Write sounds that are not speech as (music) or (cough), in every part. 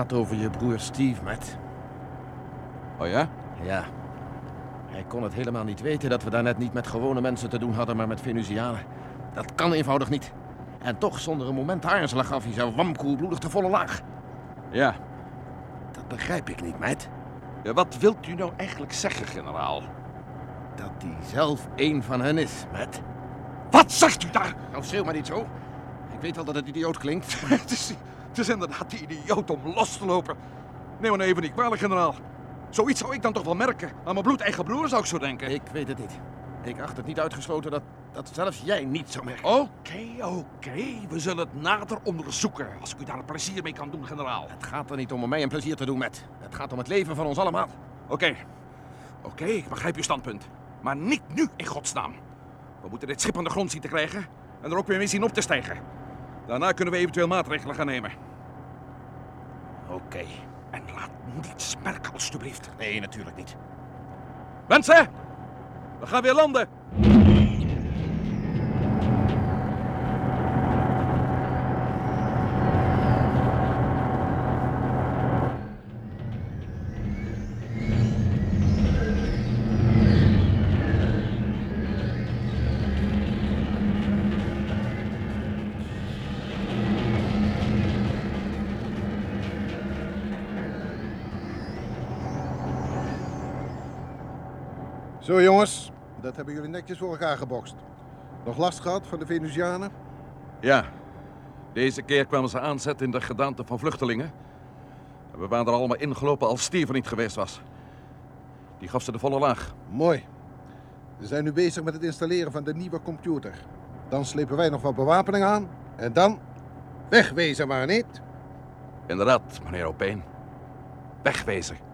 gaat over je broer Steve, Matt. Oh ja? Ja. Hij kon het helemaal niet weten dat we daar net niet met gewone mensen te doen hadden, maar met Venusianen. Dat kan eenvoudig niet. En toch, zonder een moment te aarzelen, gaf hij zijn wamkoelbloedig de volle laag. Ja. Dat begrijp ik niet, Matt. ja. Wat wilt u nou eigenlijk zeggen, generaal? Dat hij zelf één van hen is, Matt. Wat zegt u daar? Nou, schreeuw maar niet zo. Ik weet wel dat het idioot klinkt. (laughs) het, is, het is inderdaad die idioot om los te lopen. Neem me nou even niet kwalijk, generaal. Zoiets zou ik dan toch wel merken. Aan mijn bloedeigen broer zou ik zo denken. Ik weet het niet. Ik acht het niet uitgesloten dat, dat zelfs jij niet zou merken. Oké, oké. We zullen het nader onderzoeken. Als ik u daar een plezier mee kan doen, generaal. Het gaat er niet om om mij een plezier te doen, Matt. Het gaat om het leven van ons allemaal. Oké. Oké, ik begrijp uw standpunt. Maar niet nu, in godsnaam. We moeten dit schip aan de grond zien te krijgen en er ook weer mee zien op te stijgen. Daarna kunnen we eventueel maatregelen gaan nemen. Oké. En laat niets merken, alstublieft. Nee, natuurlijk niet. Mensen, we gaan weer landen. Zo jongens, dat hebben jullie netjes voor elkaar gebokst. Nog last gehad van de Venusianen? Ja, deze keer kwamen ze aanzetten in de gedaante van vluchtelingen. En We waren er allemaal ingelopen als Steven niet geweest was. Die gaf ze de volle laag. Mooi. We zijn nu bezig met het installeren van de nieuwe computer. Dan slepen wij nog wat bewapening aan. En dan... Wegwezen maar niet. Inderdaad, meneer Opeen. Wegwezen.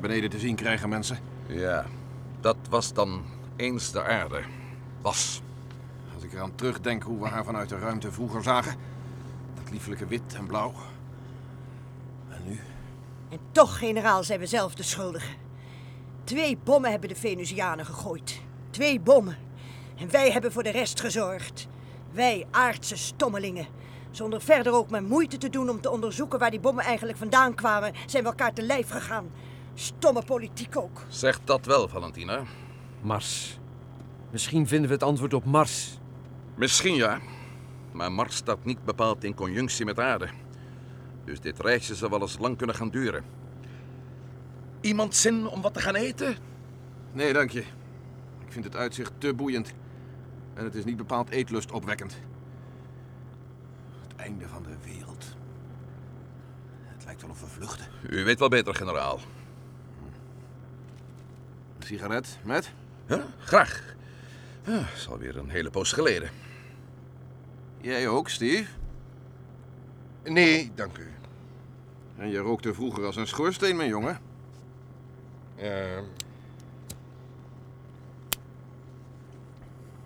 Daar beneden te zien krijgen, mensen. Ja, dat was dan eens de aarde. Was. Als ik eraan terugdenk hoe we haar vanuit de ruimte vroeger zagen. Dat lieflijke wit en blauw. En nu? En toch, generaal, zijn we zelf de schuldigen. Twee bommen hebben de Venusianen gegooid. Twee bommen. En wij hebben voor de rest gezorgd. Wij, aardse stommelingen. Zonder verder ook maar moeite te doen om te onderzoeken waar die bommen eigenlijk vandaan kwamen, zijn we elkaar te lijf gegaan. Stomme politiek ook. Zeg dat wel, Valentina. Mars. Misschien vinden we het antwoord op Mars. Misschien ja. Maar Mars staat niet bepaald in conjunctie met aarde. Dus dit reisje zal wel eens lang kunnen gaan duren. Iemand zin om wat te gaan eten? Nee, dank je. Ik vind het uitzicht te boeiend. En het is niet bepaald eetlust opwekkend. Het einde van de wereld. Het lijkt wel of we vluchten. U weet wel beter, generaal. Sigaret, met? Ja, graag. Ja, is alweer een hele poos geleden. Jij ook, Steve? Nee, dank u. En je rookte vroeger als een schoorsteen, mijn jongen. Ja,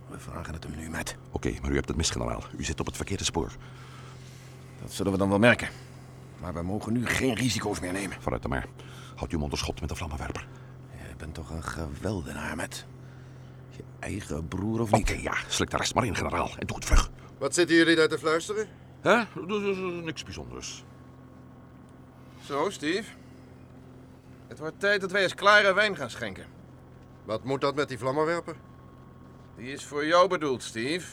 We vragen het hem nu, met. Oké, maar u hebt het mis, generaal. U zit op het verkeerde spoor. Dat zullen we dan wel merken. Maar we mogen nu geen risico's meer nemen. Vooruit dan maar. Houd uw mond onder schot met de vlammenwerper. Bent toch een geweldenaar, met. Je eigen broer of Oké, niet? ja. Slik de rest maar in, generaal. En doe het vlug. Wat zitten jullie daar te fluisteren? Hè? Niks bijzonders. Zo, Steve. Het wordt tijd dat wij eens klare wijn gaan schenken. Wat moet dat met die vlammenwerper? Die is voor jou bedoeld, Steve.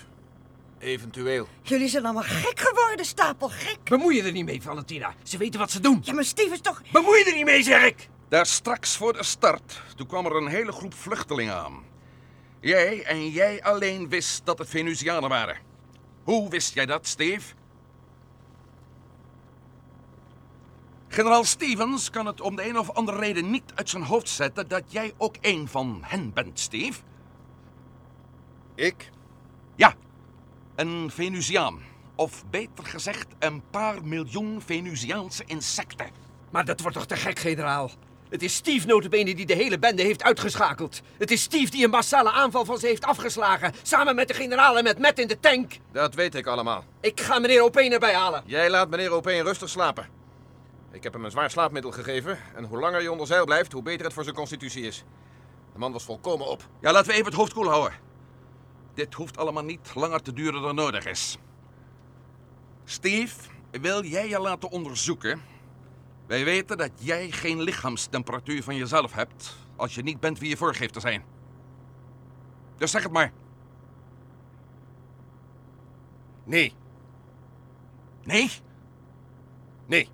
Eventueel. Jullie zijn allemaal gek geworden, stapel gek. Bemoei je er niet mee, Valentina. Ze weten wat ze doen. Ja, maar Steve is toch... Bemoei je er niet mee, zeg ik! Daar straks voor de start, toen kwam er een hele groep vluchtelingen aan. Jij en jij alleen wist dat het Venusianen waren. Hoe wist jij dat, Steve? Generaal Stevens kan het om de een of andere reden niet uit zijn hoofd zetten dat jij ook een van hen bent, Steve. Ik? Ja, een Venusiaan. Of beter gezegd, een paar miljoen Venusiaanse insecten. Maar dat wordt toch te gek, generaal? Het is Steve notabene die de hele bende heeft uitgeschakeld. Het is Steve die een massale aanval van ze heeft afgeslagen. Samen met de generaal en met Matt in de tank. Dat weet ik allemaal. Ik ga meneer Opeen erbij halen. Jij laat meneer Opeen rustig slapen. Ik heb hem een zwaar slaapmiddel gegeven. En hoe langer hij onder zeil blijft, hoe beter het voor zijn constitutie is. De man was volkomen op. Ja, laten we even het hoofd koel houden. Dit hoeft allemaal niet langer te duren dan nodig is. Steve, wil jij je laten onderzoeken? Wij weten dat jij geen lichaamstemperatuur van jezelf hebt als je niet bent wie je voorgeeft te zijn. Dus zeg het maar. Nee, Nee? nee.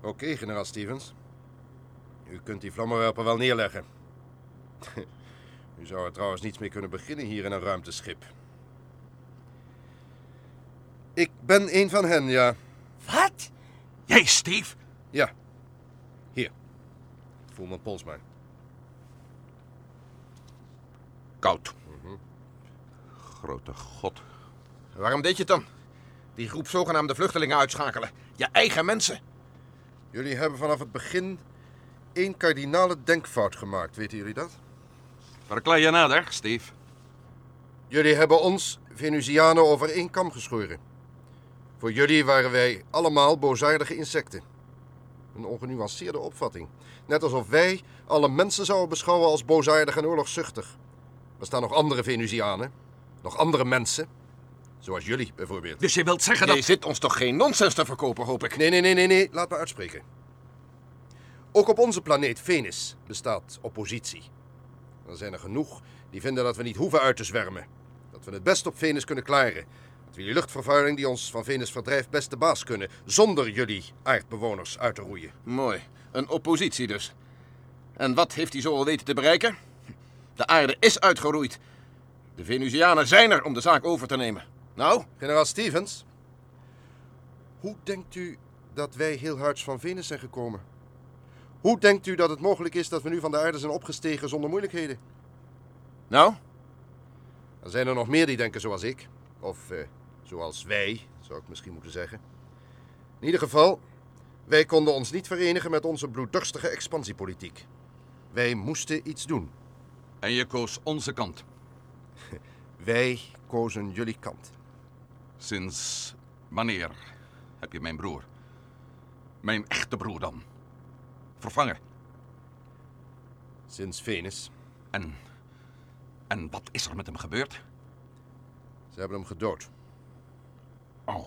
Oké, generaal Stevens. U kunt die vlammenwerper wel neerleggen. (laughs) U zou er trouwens niets mee kunnen beginnen hier in een ruimteschip. Ik ben een van hen, ja. Wat? Jij, Steve? Ja. Hier. Voel mijn pols maar. Koud. Grote god. Waarom deed je het dan? Die groep zogenaamde vluchtelingen uitschakelen. Je eigen mensen. Jullie hebben vanaf het begin één kardinale denkfout gemaakt, weten jullie dat? Verklaar je nader, Steve. Jullie hebben ons, Venusianen, over één kam geschoren. Voor jullie waren wij allemaal boosaardige insecten. Een ongenuanceerde opvatting. Net alsof wij alle mensen zouden beschouwen als boosaardig en oorlogszuchtig. Er staan nog andere Venusianen. Nog andere mensen. Zoals jullie bijvoorbeeld. Dus je wilt zeggen Je dat... zit ons toch geen nonsens te verkopen, hoop ik? Nee, nee, nee, nee, nee. Laat me uitspreken. Ook op onze planeet Venus bestaat oppositie. Er zijn er genoeg die vinden dat we niet hoeven uit te zwermen. Dat we het best op Venus kunnen klaren. Dat we die luchtvervuiling die ons van Venus verdrijft best de baas kunnen. Zonder jullie aardbewoners uit te roeien. Mooi. Een oppositie dus. En wat heeft hij zo al weten te bereiken? De aarde is uitgeroeid. De Venusianen zijn er om de zaak over te nemen. Nou, Generaal Stevens. Hoe denkt u dat wij heel hards van Venus zijn gekomen? Hoe denkt u dat het mogelijk is dat we nu van de aarde zijn opgestegen zonder moeilijkheden? nou, Er zijn er nog meer die denken zoals ik. Of eh, zoals wij, zou ik misschien moeten zeggen. In ieder geval, wij konden ons niet verenigen met onze bloeddorstige expansiepolitiek. Wij moesten iets doen. En je koos onze kant. (laughs) Wij kozen jullie kant. Sinds wanneer heb je mijn broer? Mijn echte broer dan? Vervangen. Sinds Venus. En... En wat is er met hem gebeurd? Ze hebben hem gedood. Oh,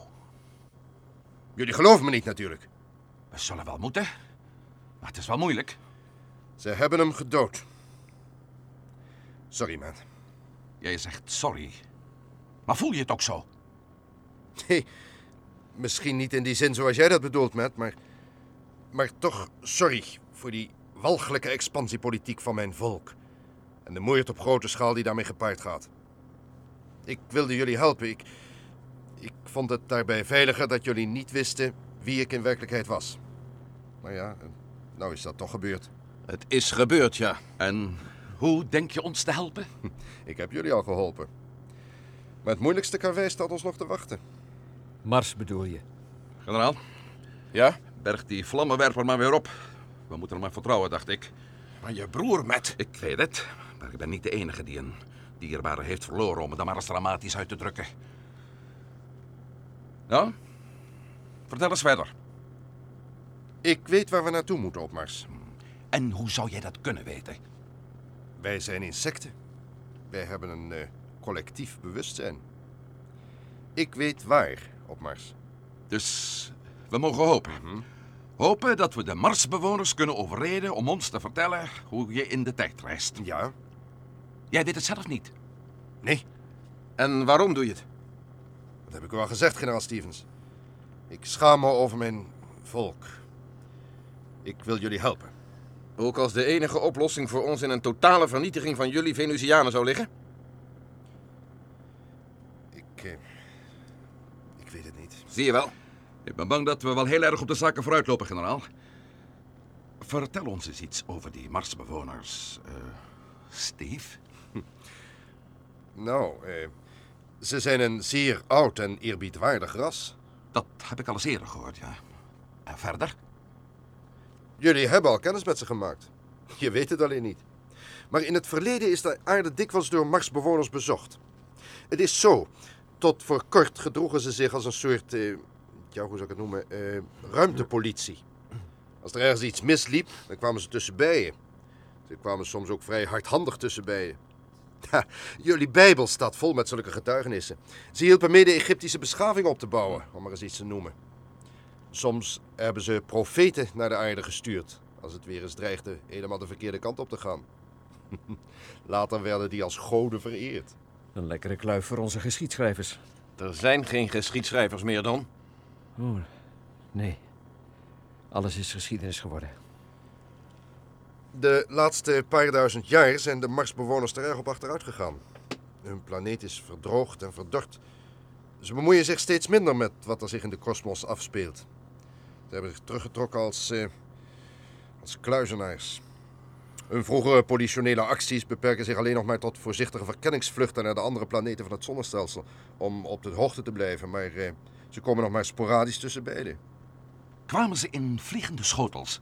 Jullie geloven me niet natuurlijk. we zullen wel moeten. Maar het is wel moeilijk. Ze hebben hem gedood. Sorry, man. Jij zegt sorry. Maar voel je het ook zo? Nee, misschien niet in die zin zoals jij dat bedoelt, Matt, maar... Maar toch sorry voor die walgelijke expansiepolitiek van mijn volk. En de moeite op grote schaal die daarmee gepaard gaat. Ik wilde jullie helpen. Ik, ik vond het daarbij veiliger dat jullie niet wisten wie ik in werkelijkheid was. Maar ja, nou is dat toch gebeurd. het is gebeurd, ja. En hoe denk je ons te helpen? (laughs) Ik heb jullie al geholpen. Maar het moeilijkste karwei staat ons nog te wachten. Mars bedoel je? Generaal, Ja? berg die vlammenwerper maar weer op. We moeten er maar vertrouwen, dacht ik. Maar je broer, Matt. Ik weet het, maar ik ben niet de enige die een dierbare heeft verloren om het dan maar eens dramatisch uit te drukken. Nou, vertel eens verder. Ik weet waar we naartoe moeten op Mars. En hoe zou jij dat kunnen weten? Wij zijn insecten. Wij hebben een eh, collectief bewustzijn. Ik weet waar op Mars. Dus we mogen hopen. Hopen dat we de Marsbewoners kunnen overreden om ons te vertellen hoe je in de tijd reist. Ja? Jij weet het zelf niet. Nee, En waarom doe je het? Dat heb ik u al gezegd, generaal Stevens. Ik schaam me over mijn volk. Ik wil jullie helpen. Ook als de enige oplossing voor ons in een totale vernietiging van jullie Venusianen zou liggen? Ik, eh, ik weet het niet. Zie je wel. Ik ben bang dat we wel heel erg op de zaken vooruitlopen, generaal. Vertel ons eens iets over die Marsbewoners. eh, Steve? Nou, eh, Ze zijn een zeer oud en eerbiedwaardig ras. Dat heb ik al eens eerder gehoord, ja. En verder? Jullie hebben al kennis met ze gemaakt. Je weet het alleen niet. Maar in het verleden is de aarde dikwijls door Marsbewoners bezocht. Het is zo. Tot voor kort gedroegen ze zich als een soort, eh, ja, hoe zou ik het noemen, eh, ruimtepolitie. Als er ergens iets misliep, dan kwamen ze tussenbij je. Ze kwamen soms ook vrij hardhandig tussenbij je. Ja, jullie Bijbel staat vol met zulke getuigenissen. Ze hielpen mee de Egyptische beschaving op te bouwen, om maar eens iets te noemen. Soms hebben ze profeten naar de aarde gestuurd, als het weer eens dreigde helemaal de verkeerde kant op te gaan. (laughs) Later werden die als goden vereerd. Een lekkere kluif voor onze geschiedschrijvers. Er zijn geen geschiedschrijvers meer dan. Oh, nee. Alles is geschiedenis geworden. De laatste paar duizend jaar zijn de Marsbewoners er erg op achteruit gegaan. Hun planeet is verdroogd en verdord. Ze bemoeien zich steeds minder met wat er zich in de kosmos afspeelt. Ze hebben zich teruggetrokken als, eh, als kluizenaars. Hun vroegere politionele acties beperken zich alleen nog maar tot voorzichtige verkenningsvluchten naar de andere planeten van het zonnestelsel. Om op de hoogte te blijven, maar eh, ze komen nog maar sporadisch tussen beiden. Kwamen ze in vliegende schotels?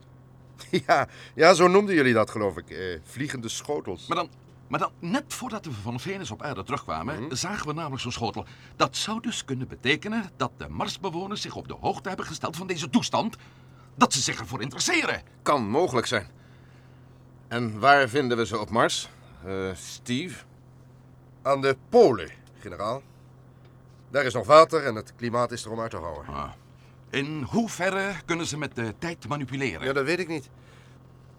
(laughs) Ja, ja, zo noemden jullie dat, geloof ik. Eh, vliegende schotels. Maar dan, maar dan, net voordat we van Venus op aarde terugkwamen, zagen we namelijk zo'n schotel. Dat zou dus kunnen betekenen dat de Marsbewoners zich op de hoogte hebben gesteld van deze toestand. Dat ze zich ervoor interesseren. Kan mogelijk zijn. En waar vinden we ze op Mars? Eh, Steve? Aan de Polen, generaal. Daar is nog water en het klimaat is er om uit te houden. Ah. In hoeverre kunnen ze met de tijd manipuleren? Ja, dat weet ik niet.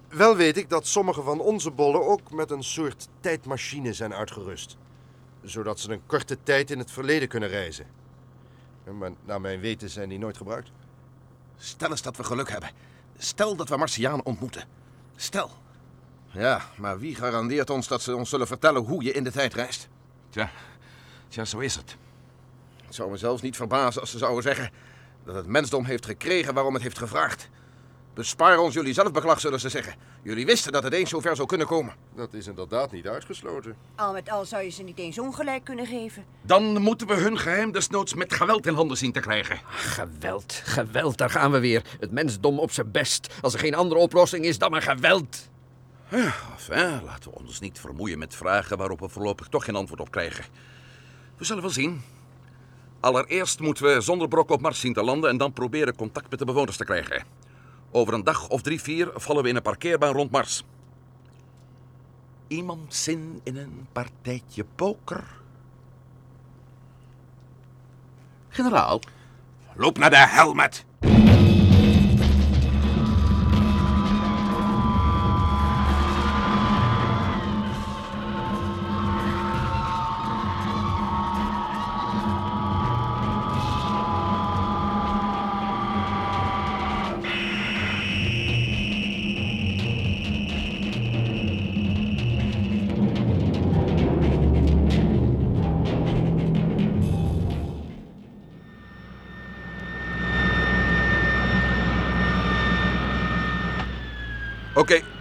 Wel weet ik dat sommige van onze bollen ook met een soort tijdmachine zijn uitgerust. Zodat ze een korte tijd in het verleden kunnen reizen. Maar naar mijn weten zijn die nooit gebruikt. Stel eens dat we geluk hebben. Stel dat we Martianen ontmoeten. Stel. Ja, maar wie garandeert ons dat ze ons zullen vertellen hoe je in de tijd reist? Tja, tja, zo is het. Het zou me zelfs niet verbazen als ze zouden zeggen dat het mensdom heeft gekregen waarom het heeft gevraagd. Bespaar ons jullie zelfbeklag, zullen ze zeggen. Jullie wisten dat het eens zover zou kunnen komen. Dat is inderdaad niet uitgesloten. Al met al zou je ze niet eens ongelijk kunnen geven. Dan moeten we hun geheim desnoods met geweld in handen zien te krijgen. Geweld, geweld, daar gaan we weer. Het mensdom op zijn best. Als er geen andere oplossing is dan maar geweld. Enfin, laten we ons niet vermoeien met vragen waarop we voorlopig toch geen antwoord op krijgen. We zullen wel zien. Allereerst moeten we zonder brok op Mars zien te landen en dan proberen contact met de bewoners te krijgen. Over een dag of drie, vier vallen we in een parkeerbaan rond Mars. Iemand zin in een partijtje poker? Generaal, Loop naar de helmet!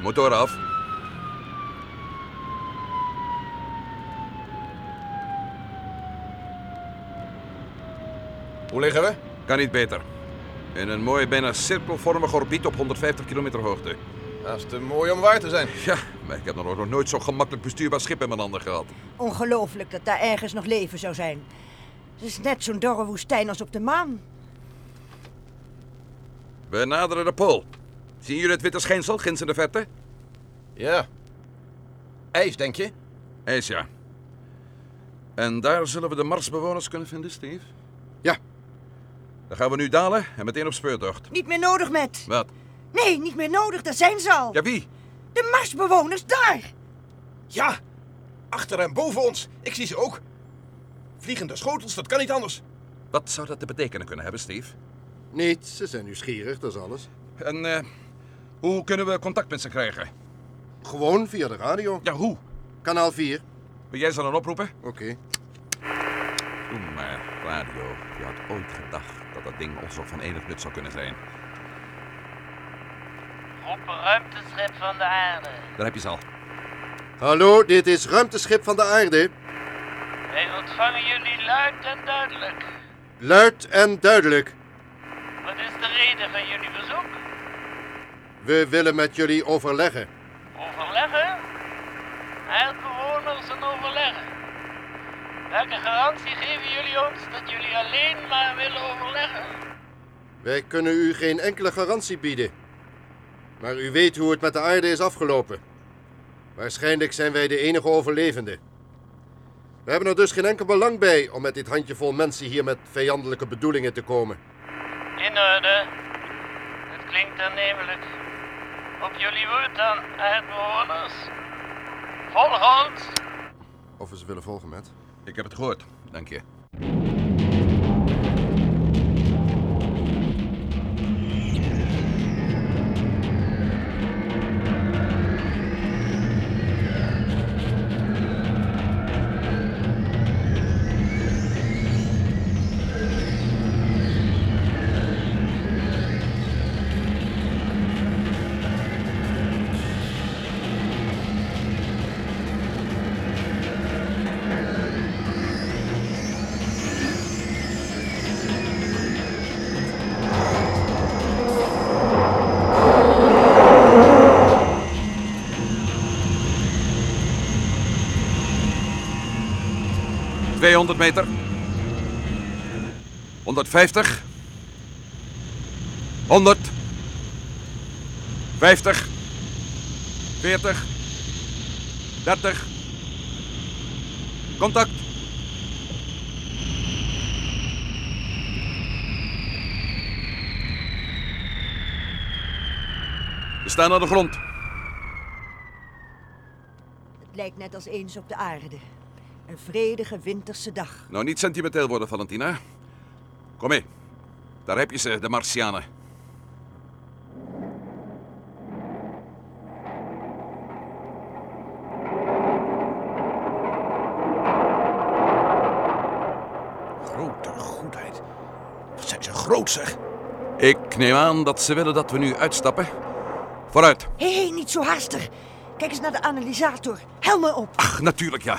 Motor af. Hoe liggen we? Kan niet beter. In een mooi, bijna cirkelvormig orbiet op 150 kilometer hoogte. Dat is te mooi om waar te zijn. Ja, maar ik heb nog nog nooit zo'n gemakkelijk bestuurbaar schip in mijn handen gehad. Ongelooflijk dat daar ergens nog leven zou zijn. Het is net zo'n dorre woestijn als op de maan. We naderen de pool. Zien jullie het witte schijnsel ginds in de verte? Ja. IJs, denk je? IJs, ja. En daar zullen we de Marsbewoners kunnen vinden, Steve? Ja. Dan gaan we nu dalen en meteen op speurtocht. Niet meer nodig met. Wat? Nee, niet meer nodig, daar zijn ze al. Ja, wie? De Marsbewoners daar. Ja. Achter en boven ons. Ik zie ze ook. Vliegende schotels, dat kan niet anders. Wat zou dat te betekenen kunnen hebben, Steve? Niet, ze zijn nieuwsgierig, dat is alles. En eh, hoe kunnen we contact met ze krijgen? Gewoon via de radio. Ja, hoe? Kanaal 4. Wil jij ze dan oproepen? Oké. Doe maar, radio. Je had ooit gedacht dat dat ding ons nog van enig nut zou kunnen zijn. Op ruimteschip van de aarde. Daar heb je ze al. Hallo, dit is ruimteschip van de aarde. Wij ontvangen jullie luid en duidelijk. Luid en duidelijk. Wat is de reden van jullie bezoek? We willen met jullie overleggen. Overleggen? Aardbewoners en overleggen. Welke garantie geven jullie ons dat jullie alleen maar willen overleggen? Wij kunnen u geen enkele garantie bieden. Maar u weet hoe het met de aarde is afgelopen. Waarschijnlijk zijn wij de enige overlevenden. We hebben er dus geen enkel belang bij om met dit handjevol mensen hier met vijandelijke bedoelingen te komen. In orde. Het klinkt aannemelijk. Op jullie woord dan, aardbewoners. Volg ons. Of we ze willen volgen, met? Ik heb het gehoord, dank je. Tweehonderd meter. 150. 100. 50. 40. 30. Contact. We staan aan de grond. Het lijkt net als eens op de aarde. Een vredige winterse dag. Nou, niet sentimenteel worden, Valentina. Kom mee. Daar heb je ze, de Martianen. Grote goedheid. Wat zijn ze groot, zeg. Ik neem aan dat ze willen dat we nu uitstappen. Vooruit. Hé, hey, niet zo haastig. Kijk eens naar de analysator. Helmen op. Ach, natuurlijk ja.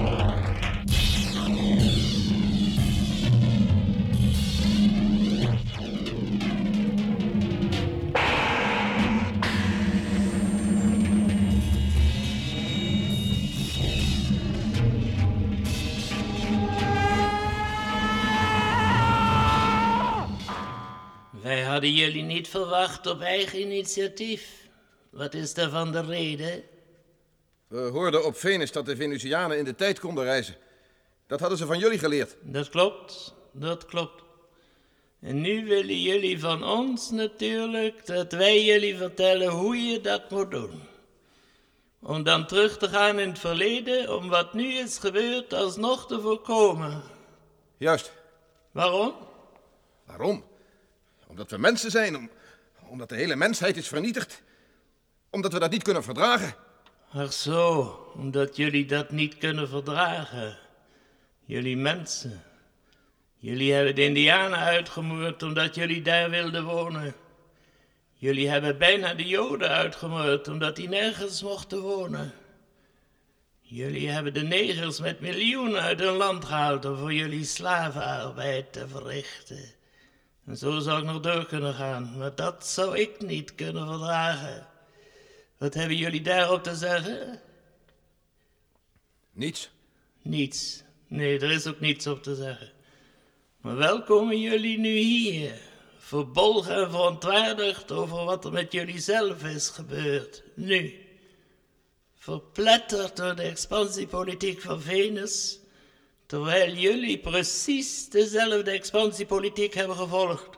Wij hadden jullie niet verwacht op eigen initiatief. Wat is daarvan de reden? We hoorden op Venus dat de Venusianen in de tijd konden reizen. Dat hadden ze van jullie geleerd. Dat klopt, dat klopt. En nu willen jullie van ons natuurlijk dat wij jullie vertellen hoe je dat moet doen. Om dan terug te gaan in het verleden, om wat nu is gebeurd alsnog te voorkomen. Juist. Waarom? Waarom? Omdat we mensen zijn. Om, omdat de hele mensheid is vernietigd. Omdat we dat niet kunnen verdragen. Ach zo, omdat jullie dat niet kunnen verdragen. Jullie mensen. Jullie hebben de Indianen uitgemoord omdat jullie daar wilden wonen. Jullie hebben bijna de Joden uitgemoord omdat die nergens mochten wonen. Jullie hebben de negers met miljoenen uit hun land gehaald om voor jullie slavenarbeid te verrichten. En zo zou ik nog door kunnen gaan, maar dat zou ik niet kunnen verdragen. Wat hebben jullie daarop te zeggen? Niets. Niets. Nee, er is ook niets op te zeggen. Maar wel komen jullie nu hier, verbolgen en verontwaardigd over wat er met jullie zelf is gebeurd. Nu. Verpletterd door de expansiepolitiek van Venus, terwijl jullie precies dezelfde expansiepolitiek hebben gevolgd.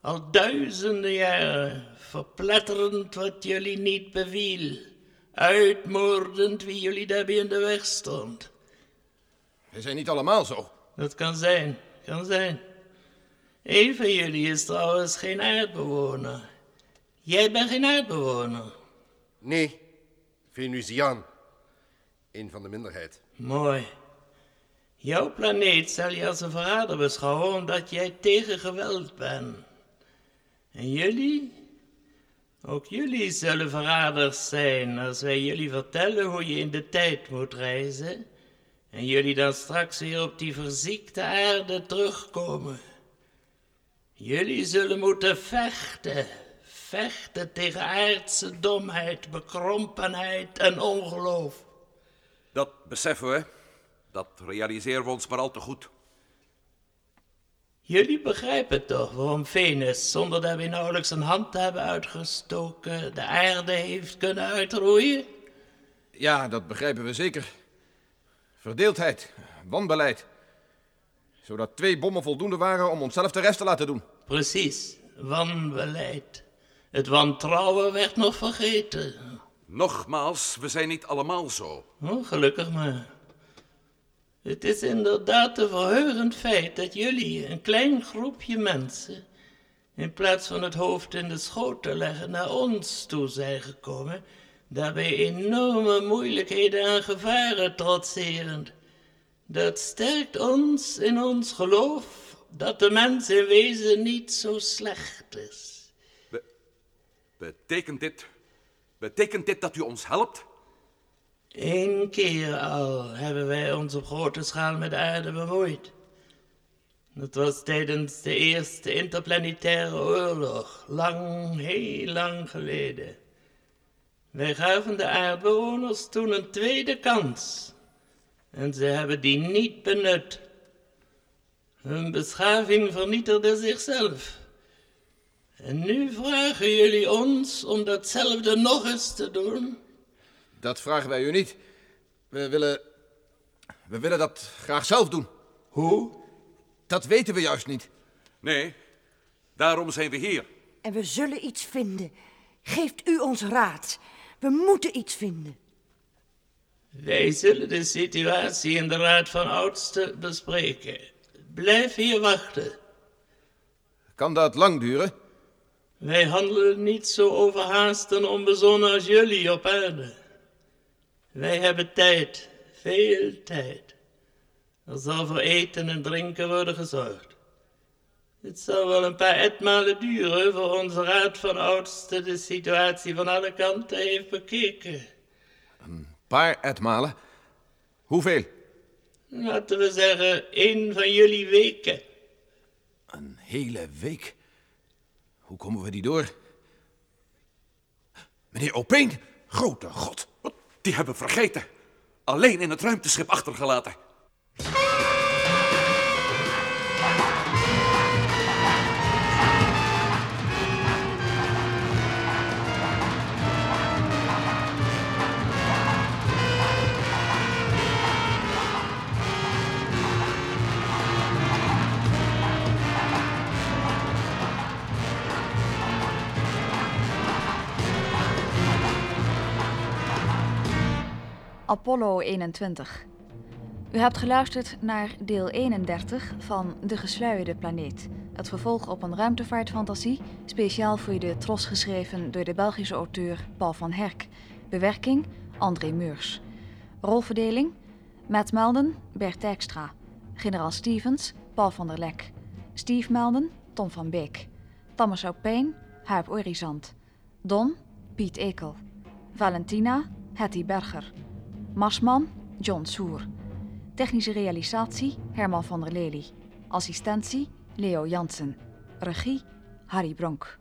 Al duizenden jaren, verpletterend wat jullie niet beviel, uitmoordend wie jullie daarbij in de weg stond. We zijn niet allemaal zo. Dat kan zijn, kan zijn. Eén van jullie is trouwens geen aardbewoner. Jij bent geen aardbewoner. Nee, Venusiaan. Een van de minderheid. Mooi. Jouw planeet zal je als een verrader beschouwen omdat jij tegen geweld bent. En jullie? Ook jullie zullen verraders zijn als wij jullie vertellen hoe je in de tijd moet reizen. En jullie dan straks weer op die verziekte aarde terugkomen. Jullie zullen moeten vechten. Vechten tegen aardse domheid, bekrompenheid en ongeloof. Dat beseffen we. Dat realiseren we ons maar al te goed. Jullie begrijpen toch waarom Venus, zonder dat we nauwelijks een hand te hebben uitgestoken, de aarde heeft kunnen uitroeien? Ja, dat begrijpen we zeker. Verdeeldheid, wanbeleid. Zodat twee bommen voldoende waren om onszelf de rest te laten doen. Precies, wanbeleid. Het wantrouwen werd nog vergeten. Nogmaals, we zijn niet allemaal zo. Oh, gelukkig maar. Het is inderdaad een verheugend feit dat jullie, een klein groepje mensen, in plaats van het hoofd in de schoot te leggen, naar ons toe zijn gekomen, daarbij enorme moeilijkheden en gevaren trotserend. Dat sterkt ons in ons geloof dat de mens in wezen niet zo slecht is. Betekent dit... Betekent dit dat u ons helpt? Eén keer al hebben wij ons op grote schaal met de aarde bemoeid. Dat was tijdens de eerste interplanetaire oorlog, lang, heel lang geleden. Wij gaven de aardbewoners toen een tweede kans. En ze hebben die niet benut. Hun beschaving vernietigde zichzelf. En nu vragen jullie ons om datzelfde nog eens te doen? Dat vragen wij u niet. We willen. We willen dat graag zelf doen. Hoe? Dat weten we juist niet. Nee, daarom zijn we hier. En we zullen iets vinden. Geeft u ons raad. We moeten iets vinden. Wij zullen de situatie in de Raad van Oudsten bespreken. Blijf hier wachten. Kan dat lang duren? Wij handelen niet zo overhaast en onbezonnen als jullie op aarde. Wij hebben tijd, veel tijd. Er zal voor eten en drinken worden gezorgd. Het zal wel een paar etmalen duren voor onze raad van oudsten de situatie van alle kanten heeft bekeken. Paar etmalen. Hoeveel? Laten we zeggen, één van jullie weken. Een hele week. Hoe komen we die door? Meneer Opeen, grote god. Wat? Die hebben vergeten. Alleen in het ruimteschip achtergelaten. Apollo 21. U hebt geluisterd naar deel 31 van De Gesluierde Planeet. Het vervolg op een ruimtevaartfantasie, speciaal voor de Tros geschreven door de Belgische auteur Paul van Herk. Bewerking André Meurs. Rolverdeling Matt Melden, Bert Dijkstra. Generaal Stevens, Paul van der Lek. Steve Melden, Tom van Beek. Thomas Aupijn, Huip Orizant. Don, Piet Ekel. Valentina, Hetty Berger. Marsman, John Soer. Technische realisatie, Herman van der Lely. Assistentie, Leo Jansen. Regie, Harry Bronk.